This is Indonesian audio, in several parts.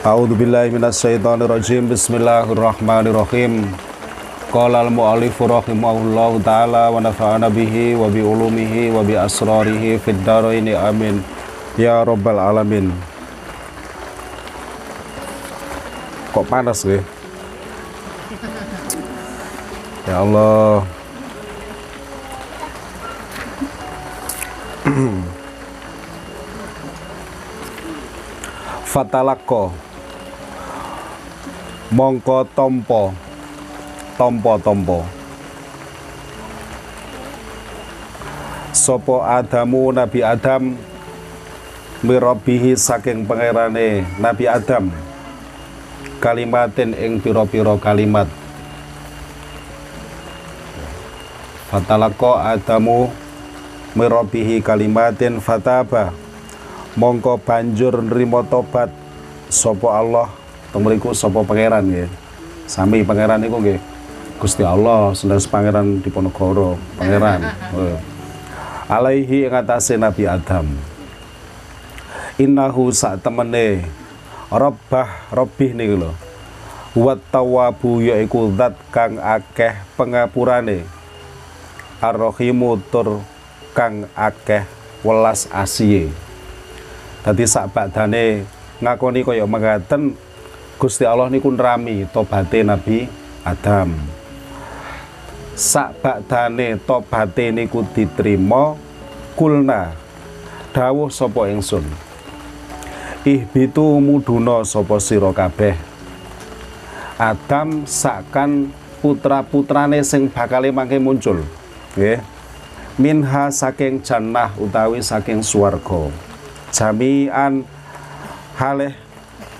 A'udzu billahi minasyaitonir rajim. Bismillahirrahmanirrahim. Qala al-mu'allif rahimahullahu taala wa nafa'ana bihi wa bi ulumihi wa bi asrarihi fid dharain amin. Ya rabbal alamin. Kok panas gue? Ya Allah. Fatalako mongko tompo. Tompo tompo. Sopo Adamu Nabi Adam? Mirobihi saking pangerane Nabi Adam. Kalimatin ing piro-piro kalimat. Fatalako Adamu mirobihi kalimatin fataba. Mongko banjur nrimo tobat. Sopo Allah temeriku sopo pangeran ya sami pangeran itu nggih. Gusti Allah sendas pangeran Diponegoro pangeran. Oh. alaihi ing atase Nabi Adam. Innahu sak temene Rabbah Rabbih niku lho. Wa tawabu yaiku zat kang akeh pengapurane. Ar-Rahimu tur kang akeh welas asiye. Dadi sak badane ngakoni kaya mengaten Gusti Allah niku nrami tobaté Nabi Adam. Sak bakdane tobaté niku diterima kulna dawuh sapa ingsun. Ihbitu muduna sapa sira kabeh. Adam sakkan putra-putrane sing bakale mangke muncul. Nggih. Minha saking jannah utawi saking swarga. Jami'an haleh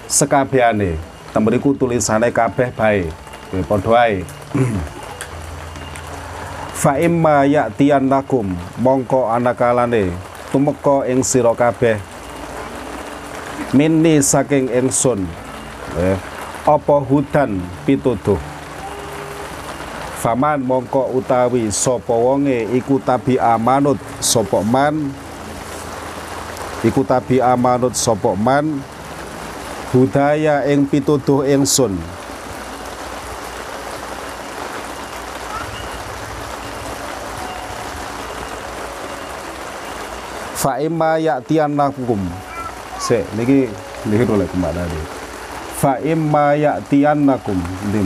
sekabehane temeriku tulisane kabeh bae. Nggih padha ae. Fa imma ya'tiyan lakum mongko anakalane tumeka ing sira kabeh. Minni saking ingsun. Eh, apa hudan pituduh? Faman mongko utawi sapa wonge iku tabi amanut sapa man? Iku tabi amanut sapa man budaya ing pituduh ingsun fa imma ya'tiyannakum. Se niki niki oleh ke mana nih fa imma ya'tiyannakum. Ndi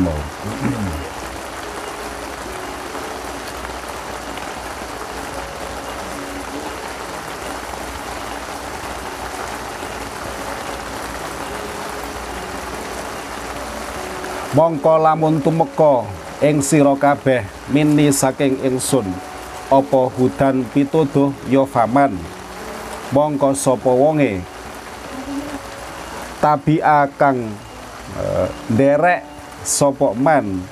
mongko lamun tumeka ing sira kabeh mini saking ingsun. Apa hudan pituduh ya faman? Mongko sapa wonge? Tabi'a kang uh, nderek sapa man?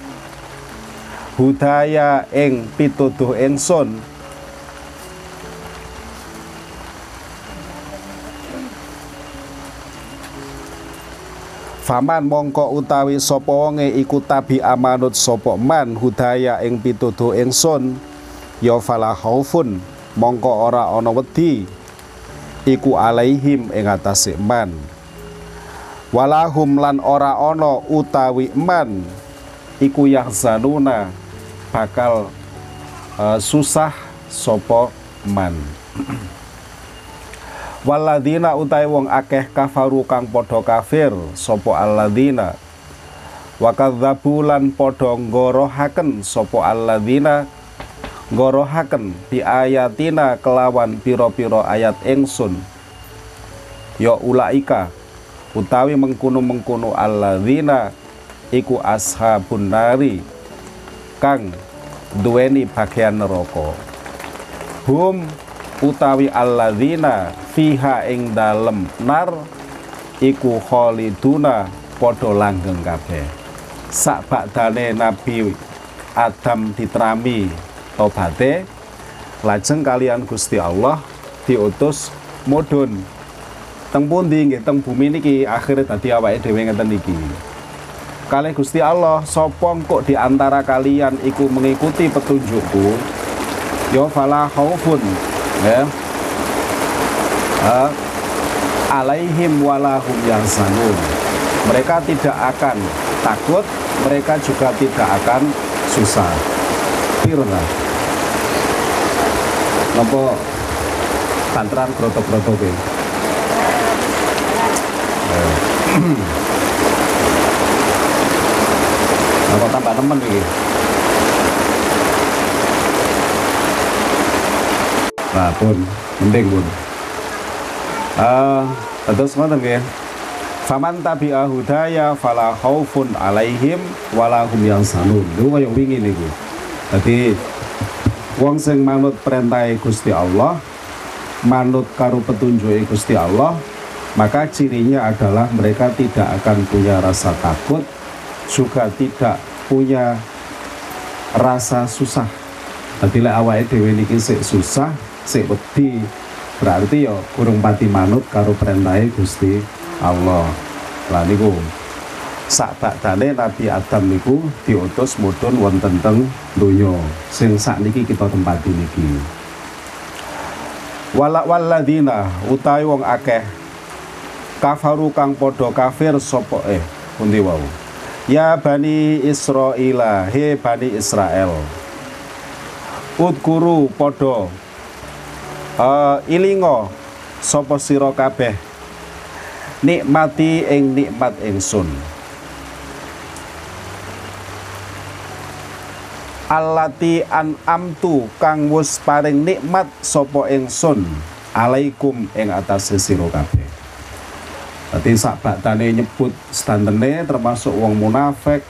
Budaya ing pituduh ingsun Faman mongko utawi sapa wonge iku tabi amanut sapa man hudaya ing pituduh ingsun. Ya fala khaufun mongko ora ana wedi iku alaihim ing atase man. Walahum lan ora ana utawi man iku yahzanuna bakal uh, susah sapa man Waladina utai wong akeh kafaru kang podo kafir sopo aladina Wakadzabu lan podo ngorohaken sopo aladina ngorohaken di ayatina kelawan piro-piro ayat engsun Yo ulaika utawi mengkuno-mengkuno aladina iku ashabun nari kang duweni bagian neraka. Hum utawi alladzina fiha ing dalem nar iku khaliduna padha langgeng kabeh. Sak bakdane nabi Adam diterami tobate lajeng kalian Gusti Allah diutus mudhun. Teng pundi nggih? Teng bumi niki? Akhire dadi awake dhewe ngeten niki Kali Gusti Allah sapa kok di antara kalian iku mengikuti petunjukku? Ya fala khaufun ya. Uh, alaihim walahum yahzanun. Mereka tidak akan takut mereka juga tidak akan susah. Pirna. Nopo tantran krotok-krotok eh. Nopo tambah temen iki pun, penting pun. Uh, terus ngoten nggih. Faman tabi'a hudaya fala khaufun alaihim wala hum yahzanun. Niku kaya wingi niku. Dadi wong sing manut perintah Gusti Allah, manut karo petunjuk Gusti Allah, maka cirinya adalah mereka tidak akan punya rasa takut, juga tidak punya rasa susah. Dadi lek awake dhewe niki susah, sik wedi. Berarti ya kurung pati manut karo perintahe Gusti Allah. Lah niku sak bakdane Nabi Adam niku diutus mudhun wonten teng donya. Sing niki kita tempati niki. Wala waladina utawi wong akeh kafaru kang padha kafir sapa eh pundi wau? Ya bani Israila he bani Israel Udkuru podo uh, ilingo sapa sira kabeh? Nikmati ing nikmat ingsun. Alati an amtu kang wus paring nikmat sapa ingsun. Alaikum ing atas sira kabeh. Sak baktane nyebut standene termasuk wong munafik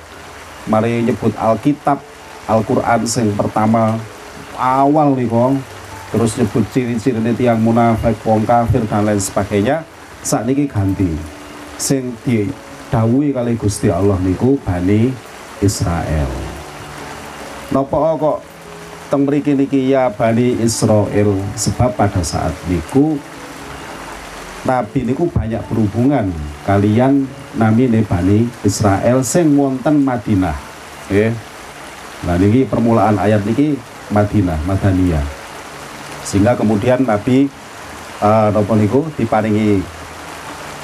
mari nyebut Alkitab Al-Qur'an sing pertama awal nih kong terus nyebut ciri-ciri tiang munafik wong kafir dan lain sebagainya saat ini ganti. Sing didawui kali Gusti Allah niku Bani Israel. Nopo kok teng mriki niki ya Bani Israel? Sebab pada saat niku Nabi niku banyak berhubungan kalian nami Bani Israel sing wonten Madinah. Eh nah niki permulaan ayat niki Madinah Madaniyah sehingga kemudian Nabi uh, nopo niku diparingi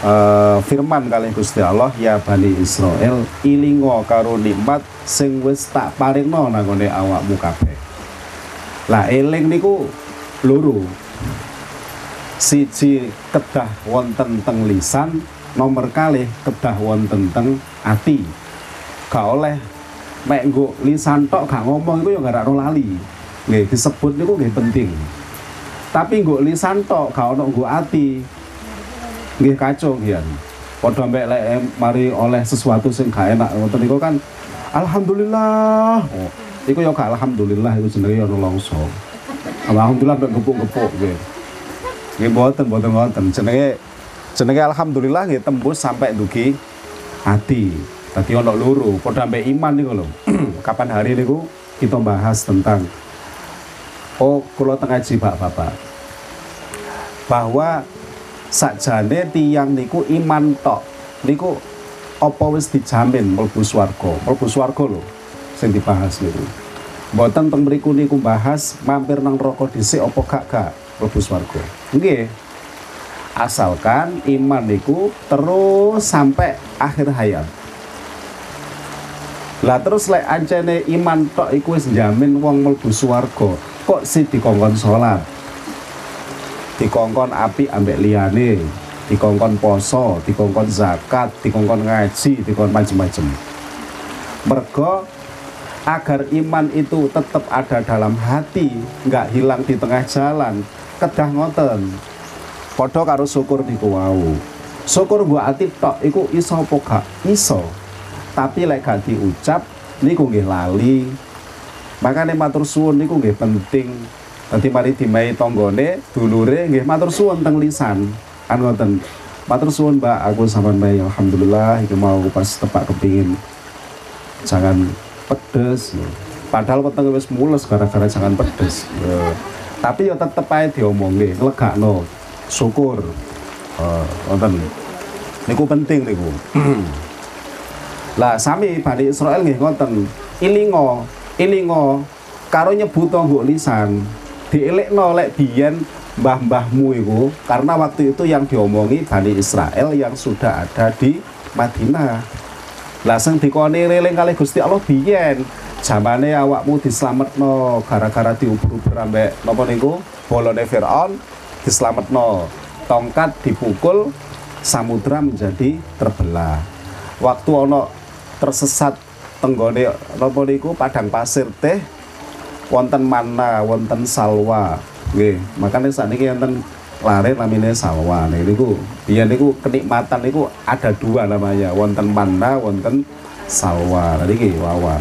uh, firman kali Gusti Allah ya Bani Israel ilingo karo nikmat sing wis tak paringno nangone awakmu kabeh. Lah eling niku loro. Siji kedah wonten teng lisan nomor kali kedah wonten teng ati. Gak oleh mek nggo lisan tok gak ngomong iku ya gak lali. Nggih disebut niku nggih penting tapi nggo lisan tok gak ono nggo ati. Nggih kacau kian padha mbek lek eh, mari oleh sesuatu sing gak enak ngoten niku kan alhamdulillah. Oh, iku ya gak alhamdulillah iku jenenge ono longso alhamdulillah mbek gepuk-gepuk nggih. Nggih mboten mboten ngoten jenenge jenenge alhamdulillah nggih tembus sampai dugi hati tadi ono loro padha mbek iman niku lho. Kapan hari niku kita bahas tentang Oh, kalau tengah jibak bapak. Bahwa sakjane tiang niku iman tok. Niku apa wis dijamin mlebu swarga? Mlebu swarga lho sing dibahas niku. Mboten teng mriku niku bahas mampir nang neraka dhisik apa gak gak mlebu swarga. Nggih. Asalkan iman niku terus sampai akhir hayat. Lah terus lek ancene iman tok iku wis jamin wong mlebu swarga kok si dikongkon sholat? Dikongkon api ambek liane dikongkon poso dikongkon zakat dikongkon ngaji dikongkon macem-macem. Mergo agar iman itu tetap ada dalam hati nggak hilang di tengah jalan kedah ngoten. Podo karo syukur niku wau. Syukur gua ati tok iku iso apa iso? Tapi lek gak diucap niku nggih lali makanya matur suwun niku nggih penting. Nanti mari dimai tonggone dulure nggih matur suwun teng lisan. Kan ngoten matur suwun Mbak. Aku sama Mbak alhamdulillah. Iki mau pas tepak kepingin. Jangan pedes. Padahal wetenge wis mules gara-gara jangan pedes. Tapi ya tetep ae diomongke no syukur. Uh, niku penting niku. Lah sami Bani Israel nggih ngoten. Ilingo ilingo karo nyebut nggo lisan. Dielekno lek biyen mbah-mbahmu itu karena waktu itu yang diomongi Bani Israel yang sudah ada di Madinah. Lah sing dikoni reling kali Gusti Allah biyen. Jamane awakmu dislametno gara-gara diubur-ubur ambek napa niku? Bolone Firaun dislametno. Tongkat dipukul samudra menjadi terbelah. Waktu ono tersesat tenggone napa niku? Padang pasir teh wonten mana wonten salwa. Nggih makanya saat ini wonten lare namanya salwa. Niku iya niku kenikmatan niku ada dua namanya wonten mana wonten salwa. Tadi ki wawa.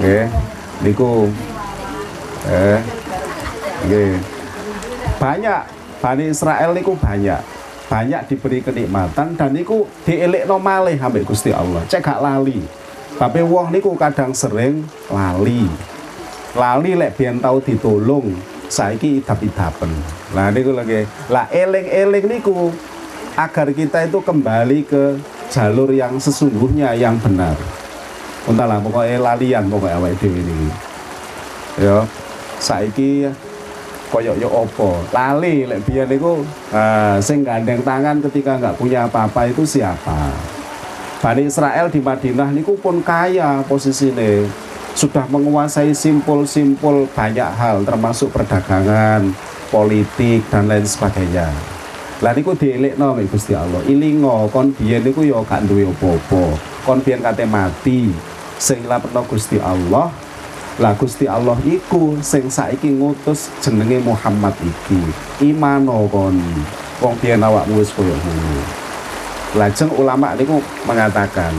Oke niku eh oke banyak Bani Israel niku banyak. Banyak diberi kenikmatan dan niku dielik malih ambek Gusti Allah. Cek gak lali tapi wong niku kadang sering lali lali lek biyen tau ditolong saiki idap-idapen. Lah niku lagi. Lah eling-eling niku agar kita itu kembali ke jalur yang sesungguhnya yang benar. Entahlah pokoknya lalian pokoknya awake dhewe ini. Ya, saiki koyok yo opo lali lek biyen niku uh, sing gandeng tangan ketika nggak punya apa-apa itu siapa Bani Israel di Madinah niku pun kaya posisinya sudah menguasai simpul-simpul banyak hal termasuk perdagangan, politik dan lain sebagainya. Lah niku no Gusti Allah. Ilingo kon biyen niku ya gak duwe apa-apa. Kon biyen kate mati. Sing Gusti Allah. Lah Gusti Allah iku sing saiki ngutus jenenge Muhammad iki. Imano kon. Wong biyen awakmu wis koyo ngono. Lajeng ulama niku mengatakan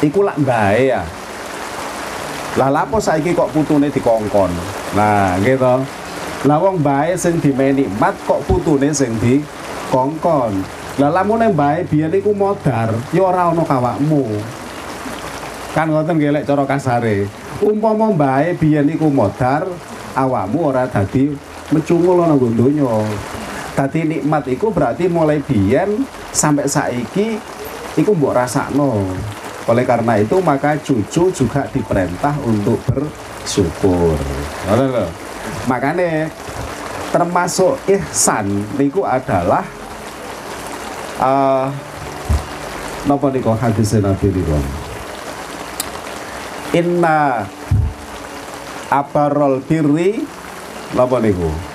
iku lak bae ya lah lapo saiki kok putune dikongkon. Nah, gitu. Lah wong bae sing dimeni mat kok putune sing dikongkon. Lah lamun bae biyen iku modar, ya ora ana kawakmu. Kan ngoten gelek cara kasare. Umpama bae biyen iku modar, awakmu ora dadi mecungul ana donya. Dadi nikmat iku berarti mulai biyen sampai saiki iku mbok rasakno. Oleh karena itu maka cucu juga diperintah untuk bersyukur. Makanya termasuk ihsan niku adalah uh, napa niku hadis Nabi niku. Inna abarol birri napa niku?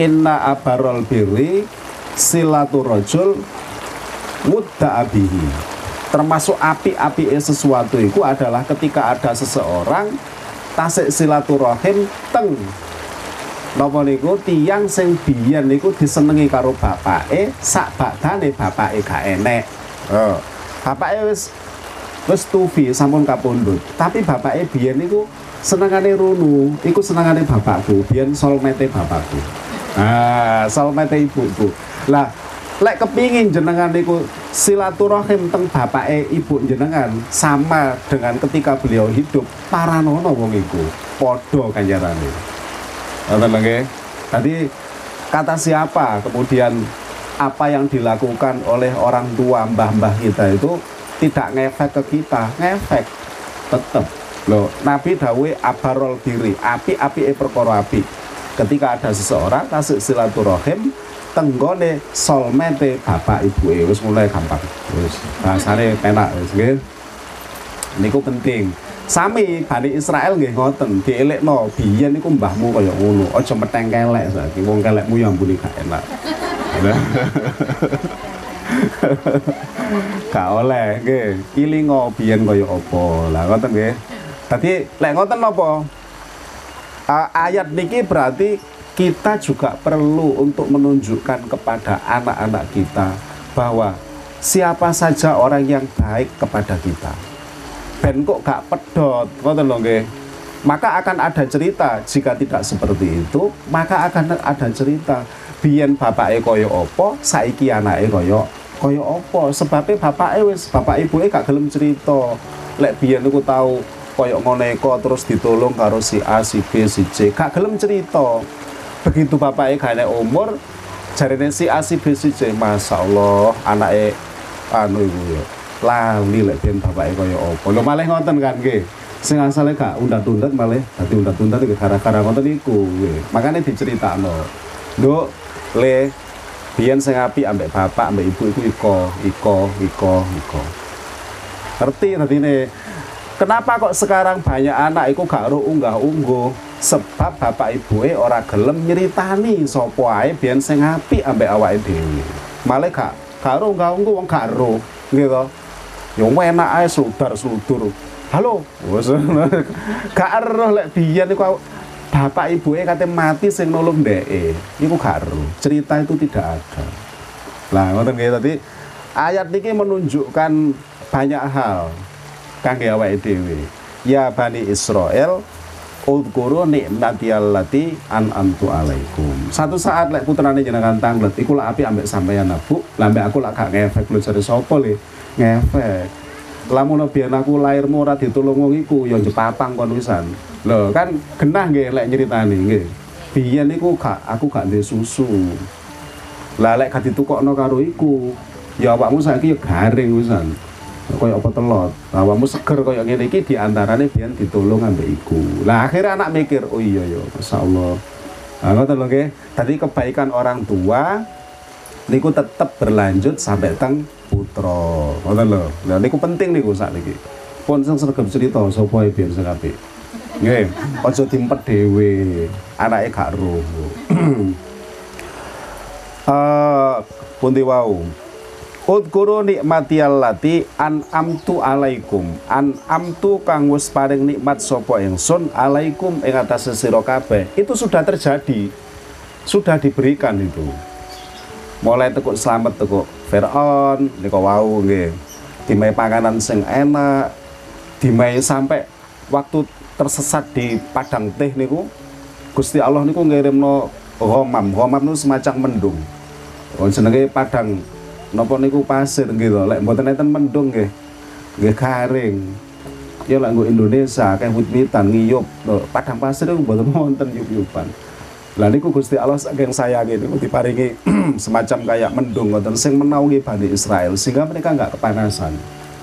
Inna abarol birri silaturajul mudda abihi termasuk api-api sesuatu itu adalah ketika ada seseorang tasik silaturahim teng Napa niku tiang sing biyen niku disenengi karo bapake sak badane bapake gak enek. Oh. Bapake wis wis tufi sampun kapundhut. Tapi bapake biyen niku senengane runu, iku senengane bapakku, biyen solmete bapakku. Ah, solmete ibuku. Lah lek kepingin jenengan niku silaturahim teng bapake ibu jenengan sama dengan ketika beliau hidup paranono wong iku. Padha kanjarane ngoten nggih. Tadi kata siapa kemudian apa yang dilakukan oleh orang tua mbah-mbah kita itu tidak ngefek ke kita ngefek tetep. Loh Nabi dawe abarol diri api-api e perkara api ketika ada seseorang kasih silaturahim tenggone solmete bapak ibu e. Wis mulai gampang. Wis rasane penak wis nggih. Niku penting. Sami Bani Israel nggih ngoten dielekno biyen niku mbahmu kaya ngono aja meteng kelek saiki wong kelekmu ya ampuni gak enak. Gak oleh nggih. Ilingo biyen kaya apa? Lah ngoten nggih. Dadi lek ngoten napa ayat niki berarti kita juga perlu untuk menunjukkan kepada anak-anak kita bahwa siapa saja orang yang baik kepada kita. Ben kok gak pedot, ngoten. Maka akan ada cerita jika tidak seperti itu, maka akan ada cerita biyen bapake kaya apa, saiki anake kaya kaya apa. Sebabnya bapake wis bapak ibuke gak gelem cerita. Lek biyen niku tahu kaya ngoneko terus ditolong karo si A, si B, si C, gak gelem cerita. Begitu bapaknya gak umur jarine si A si B si C. Masya Allah anaknya anu ibu ya lali lek ben bapake kaya apa. Lho malah ngoten kan nggih. Sing asale gak undat-undat malah dadi undat-undat iki gara-gara ngoten iku nggih. Makane diceritakno nduk le biyen sing apik ambek bapak ambek ibu iku iko iko iko iko. Ngerti ini kenapa kok sekarang banyak anak iku gak ro unggah ungguh sebab bapak ibu e ora gelem nyeritani sapa ae biyen sing apik ambek awake dhewe. Malah gak gak ro unggah ungguh wong gak ro gitu ya enak ae sudar sudur halo gak ero lek biyen iku bapak ibu e kate mati sing nolong dheke iku gak cerita itu tidak ada. Lah ngoten nggih tadi ayat niki menunjukkan banyak hal kangge awake dhewe ya bani Israel Udkuru nikmati allati an antu alaikum. Satu saat lek putrane jenengan tanglet iku lak api ambek sampeyan Nabu, lambe aku lak gak ngefek lu cari sapa le. Ngefek lamun biyen aku lahirmu ora ditulung wong iku ya jepapang kon kan genah nggih lek nyeritani nggih. Biyen iku gak aku gak ndek susu. Lah lek gak ditukokno karo iku, ya awakmu saiki ya garing wisan. Kaya apa telot. Awakmu seger kaya ngene iki diantarane biyen ditulung ambek iku. Lah akhirnya anak mikir, oh iya ya, masyaallah. Nah, ngoten lho nggih. Tadi kebaikan orang tua niku tetap berlanjut sampai teng putra. Ngoten lho. Lah niku penting niku sakniki. Pun sing sregep cerita sapa e biyen sing apik. Nggih, aja dimpet dhewe. Anake gak roh. Eh, pundi wau? Udkuru nikmati allati an amtu alaikum. An amtu kang wis paring nikmat sapa ingsun alaikum ing atas sira kabeh. Itu sudah terjadi. Sudah diberikan itu. Mulai tekuk selamat tekuk Fir'aun niko wau nggih. Dimai panganan sing enak. Dimai sampai waktu tersesat di padang teh niku Gusti Allah niku ngirimno ghamam. Ghamam niku semacam mendung. Jenenge padang napa niku pasir gitu lek mboten enten mendung nggih nggih garing ya lek nggo Indonesia kayak wit-witan ngiyup padang pasir niku mboten wonten yup-yupan lah niku Gusti Allah saking sayangi niku diparingi semacam kayak mendung ngoten sing menaungi Bani Israel sehingga mereka nggak kepanasan.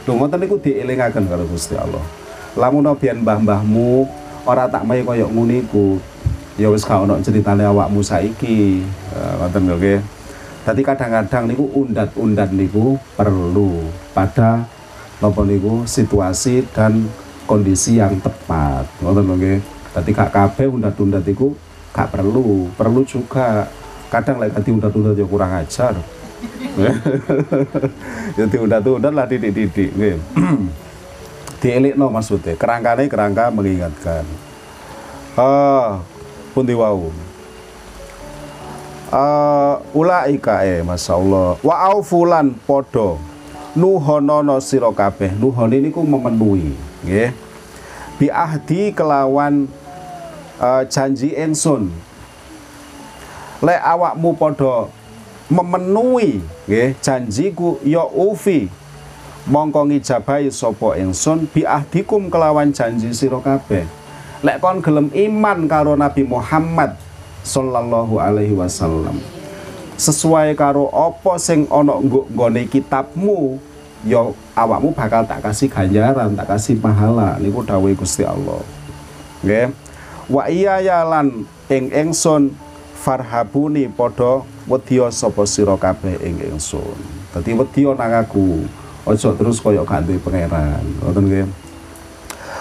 Lho ngoten niku dielingaken karo Gusti Allah. Lamun biyen mbah-mbahmu ora tak mai koyo ngono iku, ya wis gak ono critane awakmu saiki. Ngoten lho. Dadi kadang-kadang niku undat-undat niku perlu pada napa niku situasi dan kondisi yang tepat. Ngoten lho nggih. Dadi gak kabeh undat-undat iku gak perlu perlu juga. Kadang lagi diundat-undat ya kurang ajar. Ya diundat-undat lah didik-didik dielik no maksudnya kerangkane kerangka mengingatkan. Ah pun diwau uh, ulaika eh Masya Allah wa aufulan podo nuhonono sira kabeh. Nuhon ini ku memenuhi nggih. Biahdi kelawan uh, janji ingsun lek awakmu padha memenuhi nggih janjiku ya ufi. Mongko ngijabahi sapa ingsun bi ahdikum kelawan janji sira kabeh. Lek kon gelem iman karo Nabi Muhammad sallallahu alaihi wasallam. Sesuai karo apa sing ana nggone kitabmu ya awakmu bakal tak kasih ganjaran tak kasih pahala. Niku dawuh Gusti Allah. Nggih. Wa iya yalan ing ingsun farhabuni padha wedya sapa sira kabeh ing ingsun dadi wedya nang aku. Aja terus kaya gak duwe pangeran. Ngoten nggih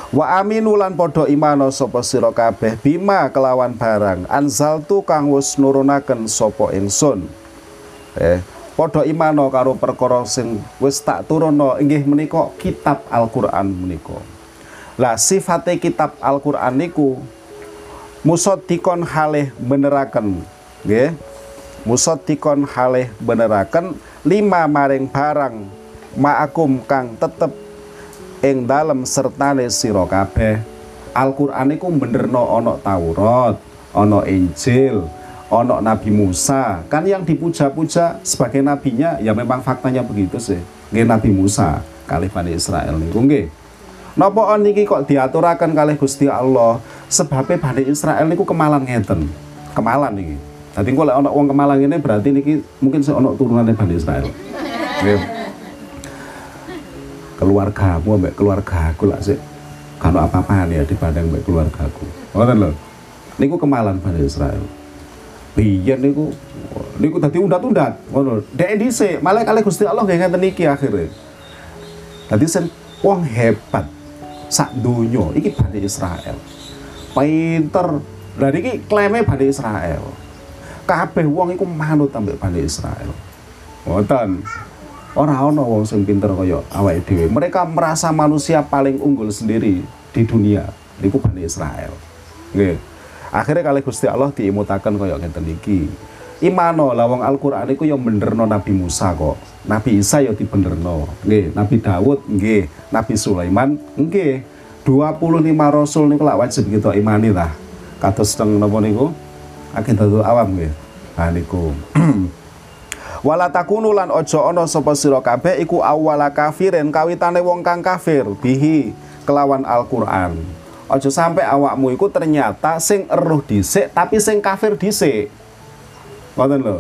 Wa aminu lan padha imano sapa sira kabeh bima kelawan barang. Anzaltu kang wis nurunaken sapa ingsun. Eh padha imano karo perkara sing wis tak turunno inggih menika kitab Al-Qur'an menika. Lah sifate kitab Al-Qur'an niku musodikon halih beneraken nggih. Musodikon halih beneraken lima maring barang ma'akum kang tetep ing dalem sertane sira kabeh Al-Qur'an iku benerno ana Taurat, ana Injil, ana Nabi Musa. Kan yang dipuja-puja sebagai nabinya ya memang faktanya begitu sih. Nggih Nabi Musa kali Bani Israel niku nggih. Napa niki kok diaturaken kalih Gusti Allah sebabnya Bani Israel niku kemalan ngeten kemalan niki jadi kalau ono uang kemalan ini berarti niki mungkin seonok turunannya Bani Israel keluarga aku ambek keluarga aku lah sih kalau apa-apaan ya dibanding ambek keluarga aku ngoten lho. Niku kemalan Bani Israel. Biyen niku niku dadi undat-undat. Ngono dek dhisik malah kali Gusti Allah nggih ngeten iki akhire. Dadi sen wong hebat sak donya iki Bani Israel. Pinter. Lah iki klaime Bani Israel. Kabeh wong iku manut ambek Bani Israel. Ngoten ora ana wong sing pinter kaya awake dhewe mereka merasa manusia paling unggul sendiri di dunia niku Bani Israel nggih akhirnya kali Gusti Allah diimutaken kaya ngeten iki imano lawang Al-Qur'an iku yang benerno Nabi Musa kok. Nabi Isa ya dibenerno. Nggih, Nabi Dawud nggih, Nabi Sulaiman nggih. 25 rasul niku lak wajib kita imani lah. Kados teng napa niku? Akidatul awam nggih. Nah niku. Wala takunu lan ojo ana sapa sira kabeh iku awwala kafirin kawitane wong kang kafir bihi kelawan Al-Qur'an. Ojo sampai awakmu iku ternyata sing eruh dhisik tapi sing kafir dhisik. Ngoten lho.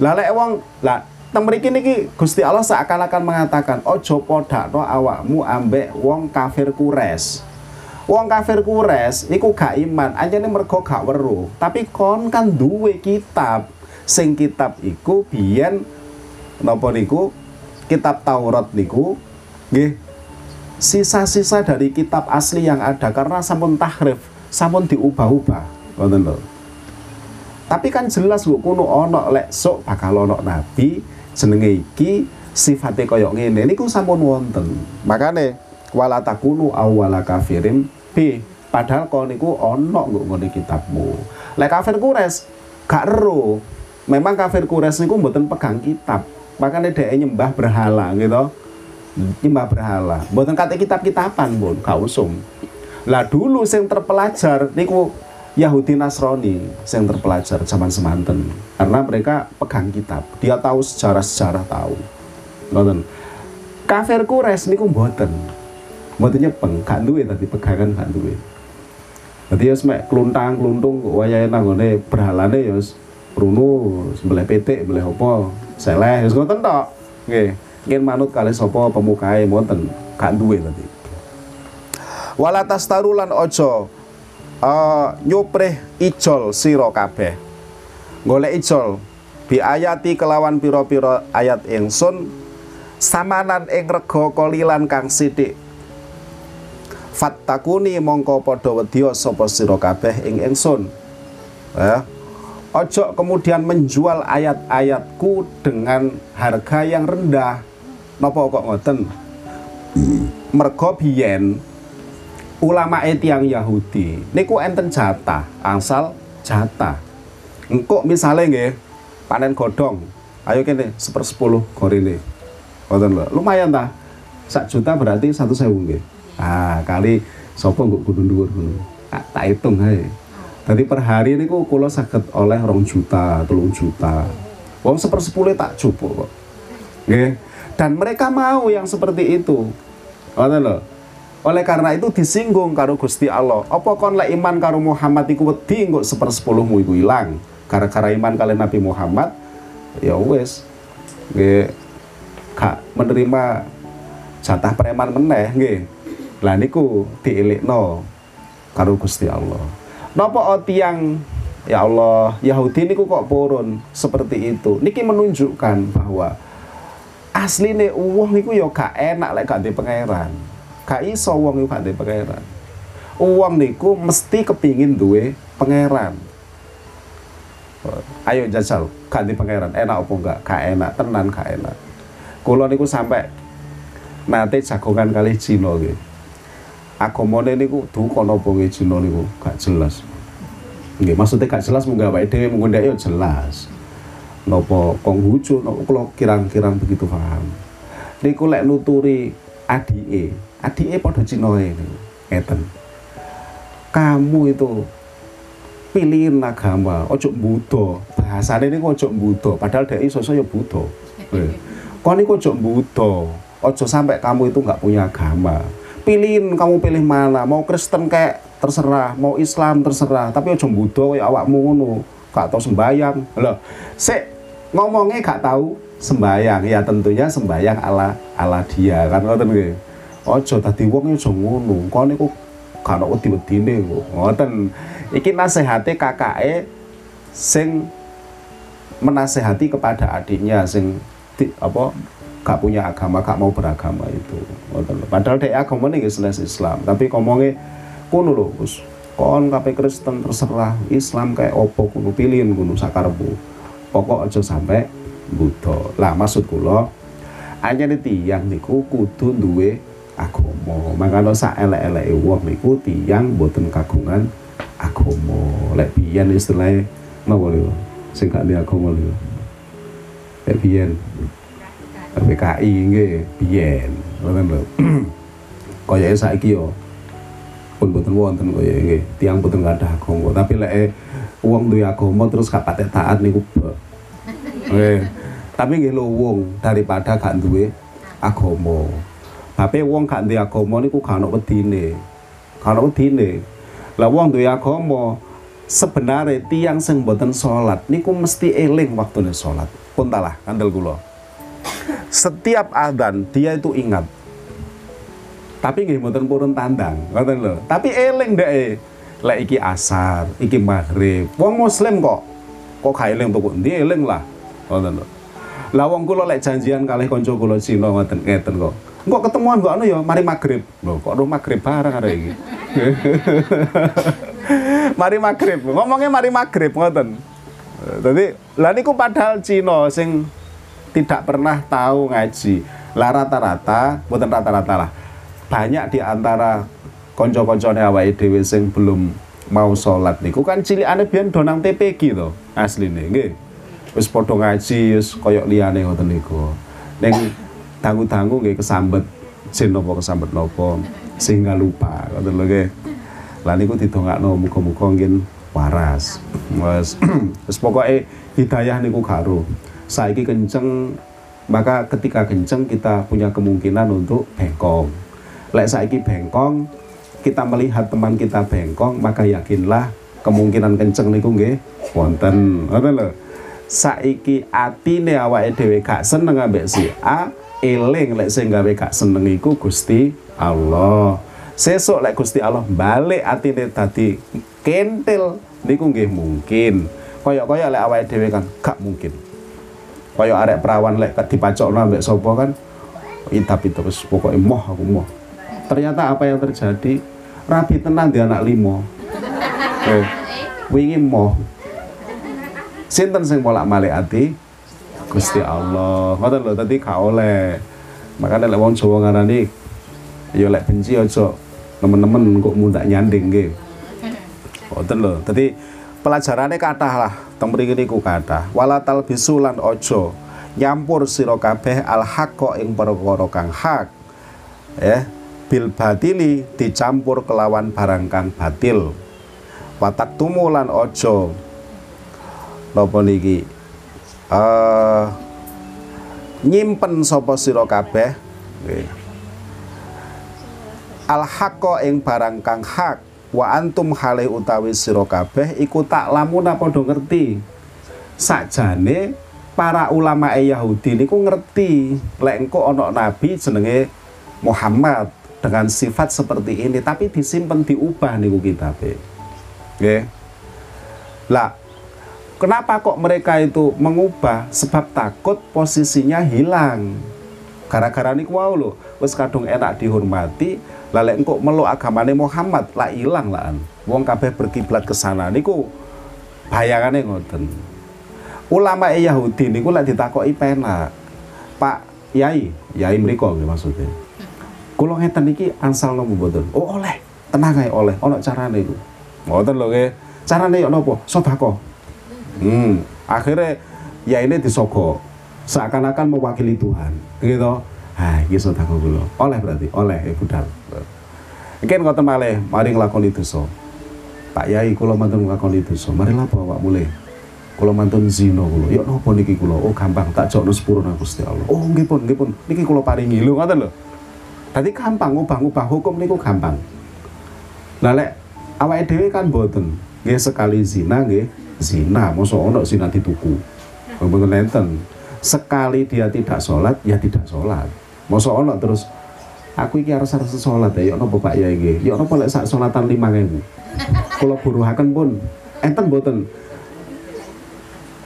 Lah lek wong lah teng mriki niki Gusti Allah seakan-akan mengatakan ojo podakno awakmu ambek wong kafir kures. Wong kafir kures iku gak iman, anjene mergo gak weruh. Tapi kon kan duwe kitab. Sing kitab iku biyen napa niku? Kitab Taurat niku nggih sisa-sisa dari kitab asli yang ada karena sampun tahrif, sampun diubah-ubah. Ngoten lho. Tapi kan jelas kok kuno ono lek sok bakal ono nabi jenenge iki sifate koyok ngene niku sampun wonten. Makane wala takunu awwala kafirin b padahal kau niku ono nggo ngene kitabmu. Lek kafir kures gak ero. Memang kafir kures niku mboten pegang kitab. Makanya dia nyembah berhala gitu. Nyembah berhala. Mboten kate kitab-kitaban pun gak usum. Lah dulu sing terpelajar niku Yahudi Nasrani yang terpelajar zaman semanten karena mereka pegang kitab dia tahu sejarah-sejarah tahu nonton kafir kures niku mboten mboten nyepeng gak duwe tadi pegangan gak duwe Dadi ya semek kluntang kluntung wayahe nanggone berhalane ya runu sebelah petik sebelah apa seleh wis ngoten tok. Nggih. Ingin manut kali sapa pemukae mboten gak duwe tadi wala tastarulan ojo uh, nyuprih ijol sira kabeh. Golek ijol bi ayati kelawan pira-pira ayat ingsun samanan ing rega kolilan kang sithik. Fattakuni mongko padha wedya sapa sira kabeh ing ingsun. Ya ojo kemudian menjual ayat-ayatku dengan harga yang rendah. Napa kok ngoten? Mergo biyen ulama tiang Yahudi niku enten jatah angsal jatah. Engkok misalnya nggih panen godong ayo kene sepersepuluh gorine ngoten lho lumayan ta? Sak juta berarti satu sewu nggih. Ah kali sopo nggak kudu dhuwur ngono? Tak hitung ae Jadi per hari niku kula saged oleh rong juta, telung juta. Wong sepersepuluh tak cukup kok. Nggih. Dan mereka mau yang seperti itu. Oleh karena itu disinggung karo Gusti Allah. Apa kon lek iman karo Muhammad iku wedi engko sepersepuluhmu iku ilang. Gara-gara iman kalian Nabi Muhammad ya wis nggih gak menerima jatah preman meneh nggih. Lah niku diilikno karo Gusti Allah. Napa tiang ya Allah Yahudi niku kok purun seperti itu. Niki menunjukkan bahwa asline uang niku ya gak enak lek gak di pangeran gak iso wong iku gak duwe pangeran. Wong niku mesti kepingin duwe pangeran. Ayo jajal, ganti pangeran. Enak apa enggak? Gak enak, tenan gak enak. Kula niku sampai nate jagongan kali Cina nggih. Agamane niku duka napa nggih Cina niku gak jelas. Nggih, maksudnya gak jelas mung awake dhewe mung yo jelas. Napa Konghucu, napa kula kirang-kirang begitu paham. Niku lek nuturi adike, adike padha Cinoe ngeten. Kamu itu pilihin agama, ojo Buddha. Bahasane niku ojo Buddha, padahal dia iso ya Buddha. Kau niku ojo Buddha. Ojo sampai kamu itu nggak punya agama. Pilihin kamu pilih mana, mau Kristen kayak terserah, mau Islam terserah, tapi ojo Buddha ya awakmu ngono. Gak tau sembayang. Loh, sik ngomongnya gak tahu sembayang. Ya tentunya sembayang ala ala dia. Kan ngoten nggih? Aja dadi wong aja ngono. Kok niku gak ono wedi-wedine kok ngoten. Iki nasihate kakake sing menasehati kepada adiknya sing di, apa gak punya agama, gak mau beragama itu. Padahal dia agama ini jelas Islam, tapi ngomongnya kuno loh, kon kape Kristen terserah Islam kayak opo kuno pilihin kuno sakarbu. Pokok aja sampai Buddha. Lah maksud kula anyane tiyang niku kudu duwe agama. Makanya sak elek-eleke wong niku tiyang boten kagungan agama. Lek biyen istilahnya napa lho? Sing gak agama lho. Lek PKI nggih biyen. Ngoten lho kaya saiki yo pun boten wonten kaya nggih tiang boten gadah agama. Tapi lek wong duwe agama terus gak patek taat niku nggih. Tapi nggih wong daripada gak duwe agama. Tapi wong gak duwe agama niku gak ono wedine. Gak ono wedine. Lah wong duwe agama sebenarnya tiang sing boten salat niku mesti eling waktune salat. Pun talah kandel kula setiap adzan dia itu ingat. Tapi nggih mboten purun tandang ngoten lho. Tapi eling dek lek iki asar iki maghrib. Wong muslim kok kok gak eling tuku ndi eling lah ngoten lho. Lah wong kula lek janjian kalih kanca kula Cina ngoten ngeten kok. Kok ketemuan kok anu ya mari maghrib. Lho kok ro maghrib bareng arek iki? Mari maghrib. Ngomongnya mari maghrib ngoten. Jadi, lah niku padahal Cina sing tidak pernah tahu ngaji. Lah rata-rata, bukan rata-rata lah. Banyak di antara konco-koncone awake dhewe sing belum mau sholat niku kan cilikane biyen donang TPG to asline nggih. Wis padha ngaji wis koyok liyane ngoten niku. Ning dangu-dangu nggih kesambet jin napa kesambet napa sehingga lupa ngoten lho nggih. Lah niku didongakno muga-muga nggih waras. Wis pokoke hidayah niku karo saiki kenceng maka ketika kenceng kita punya kemungkinan untuk bengkong. Lek saiki bengkong kita melihat teman kita bengkong maka yakinlah kemungkinan kenceng niku nggih wonten. Ngoten lho. Saiki atine awake dhewe gak seneng ambek si A eling lek sing gawe gak seneng iku Gusti Allah. Sesuk lek Gusti Allah balik atine tadi kentil niku nggih mungkin. Kaya-kaya lek awake dhewe kan gak mungkin kaya arek perawan lek dipacokno ambek sapa kan idap itu terus pokoknya moh aku moh. Ternyata apa yang terjadi? Rapi tenang di anak limo. Eh, wingi moh. Sinten sing bolak-balik ati? Gusti Allah. Ngoten lho tadi gak oleh. Makanya lek wong Jawa ngarani ya lek benci aja temen-temen kok mundak nyanding nggih. Ngoten lho tadi pelajarannya kathah lah. Teng mriki niku kathah. Wala talbisu aja nyampur sira kabeh al haqqo ing perkara kang hak. Ya bil batili dicampur kelawan barang kang batil. Watak tumulan ojo. Napa niki? Uh, nyimpen sapa sira kabeh? Al haqqo ing barang kang hak wa antum hale utawi sira kabeh iku tak lamuna padha ngerti. Sakjane para ulama Yahudi niku ngerti lek engko ana nabi jenenge Muhammad dengan sifat seperti ini tapi disimpan diubah niku kitabe. Nggih. Lah kenapa kok mereka itu mengubah? Sebab takut posisinya hilang. Gara-gara niku wau lho wis kadung enak dihormati lalek engkau melo agamane Muhammad lah hilang lah wong kabeh berkiblat ke sana niku bayangannya ngoten. Ulama Yahudi niku lek ditakoki penak. Pak Yai Yai mriko maksudnya. Kula ngeten iki ansal nopo mboten? Oh oleh. Tenang ae oleh. Ono carane iku. Ngoten lho nggih. Carane yo napa sedekah hmm. Akhirnya ya ini disogok seakan-akan mewakili Tuhan. Gitu. Ah sedekah kula. Oleh berarti. Oleh ya budal Mungkin ngoten malih, mari nglakoni dosa. Pak Yai kula mantun nglakoni dosa. Mari lapo awak mulai. Kula mantun zina kula. Ya napa niki kula? Oh gampang tak jokno sepuruna Gusti Allah. Oh nggih pun, pun. Niki kula paringi lho ngoten lho. Dadi gampang ngubah-ngubah hukum niku gampang. Lah lek dhewe kan boten. Nggih sekali zina nggih zina, mosok ono zina dituku. Mboten enten. Sekali dia tidak sholat, ya tidak sholat. Mosok ono terus aku iki harus harus sholat ya, yuk nopo Pak ya iki, yuk nopo lek sak sholatan lima ribu. Kalau buruhaken pun, enten boten.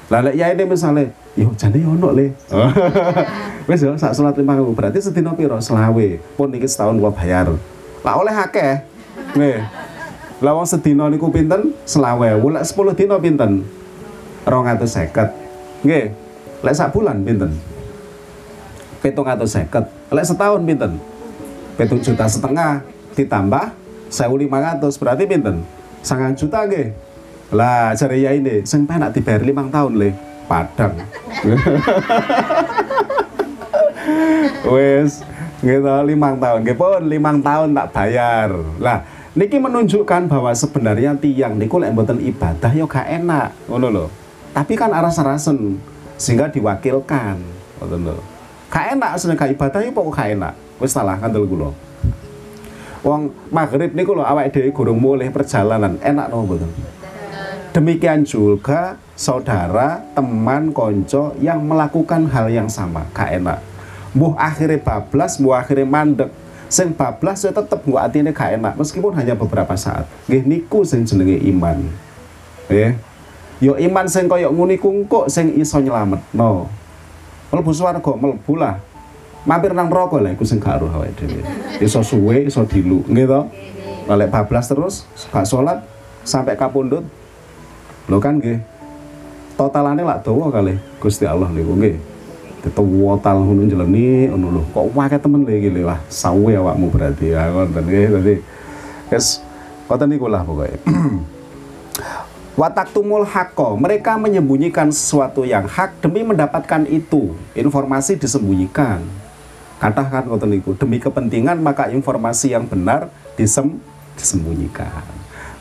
Lah lek ya ini misalnya, yo jane yo ono le. Wis yo sak salat lima ribu berarti sedina piro? Selawe. Pun iki setahun gua bayar. Lah oleh akeh. Nih. Lah wong sedina niku pinten? Selawe. Lek 10 dina pinten? 250. Nggih. Lek sak bulan pinten? 750. Lek setahun pinten? 7 juta setengah ditambah 1500 berarti pinten? Sangat juta nggih. Lah cari ya ini, sing penak dibayar limang tahun le, padang. Wes, gitu limang tahun, gitu pun limang tahun tak bayar. Lah, niki menunjukkan bahwa sebenarnya tiang niku lek mboten ibadah yo gak enak, ngono lho. Tapi kan aras-arasen sehingga diwakilkan, ngoten lho. Gak enak asline gak ibadah yo pokok gak enak. Wis salah kandel kula. Wong maghrib niku lho awake dhewe gurung mulih perjalanan, enak no mboten? Demikian juga saudara, teman, konco yang melakukan hal yang sama, gak enak. Mbuh akhirnya bablas, mbuh akhirnya mandek. Sing bablas ya tetep mbok atine gak enak meskipun hanya beberapa saat. Nggih niku sing jenenge iman. Ya. Yo iman sing kaya nguni kungkuk sing iso nyelametno. Mlebu swarga mlebu lah. Mampir nang neraka lah iku sing gak aruh awake dhewe. Iso suwe, iso dilu, nggih to? Lek bablas terus, gak salat sampai kapundhut Lho kan nggih. Totalane lak dawa kali Gusti Allah niku nggih. Ditotal ngono jeleni ngono lho. Kok wae temen lho iki lho wah sawe awakmu berarti ya ngoten nggih. Dadi wis ngoten niku lah pokoke. Wataktumul hako, mereka menyembunyikan sesuatu yang hak demi mendapatkan itu. Informasi disembunyikan. Katakan ngoten niku, demi kepentingan maka informasi yang benar disem disembunyikan.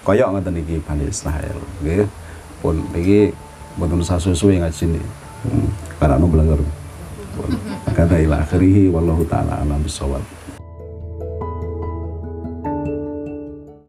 Koyok ngoten iki Bani Israel, nggih. Pun iki mboten sasusuwe ngaji ini. Hmm, karena belengger pun. Kata ila akhirih wallahu taala alam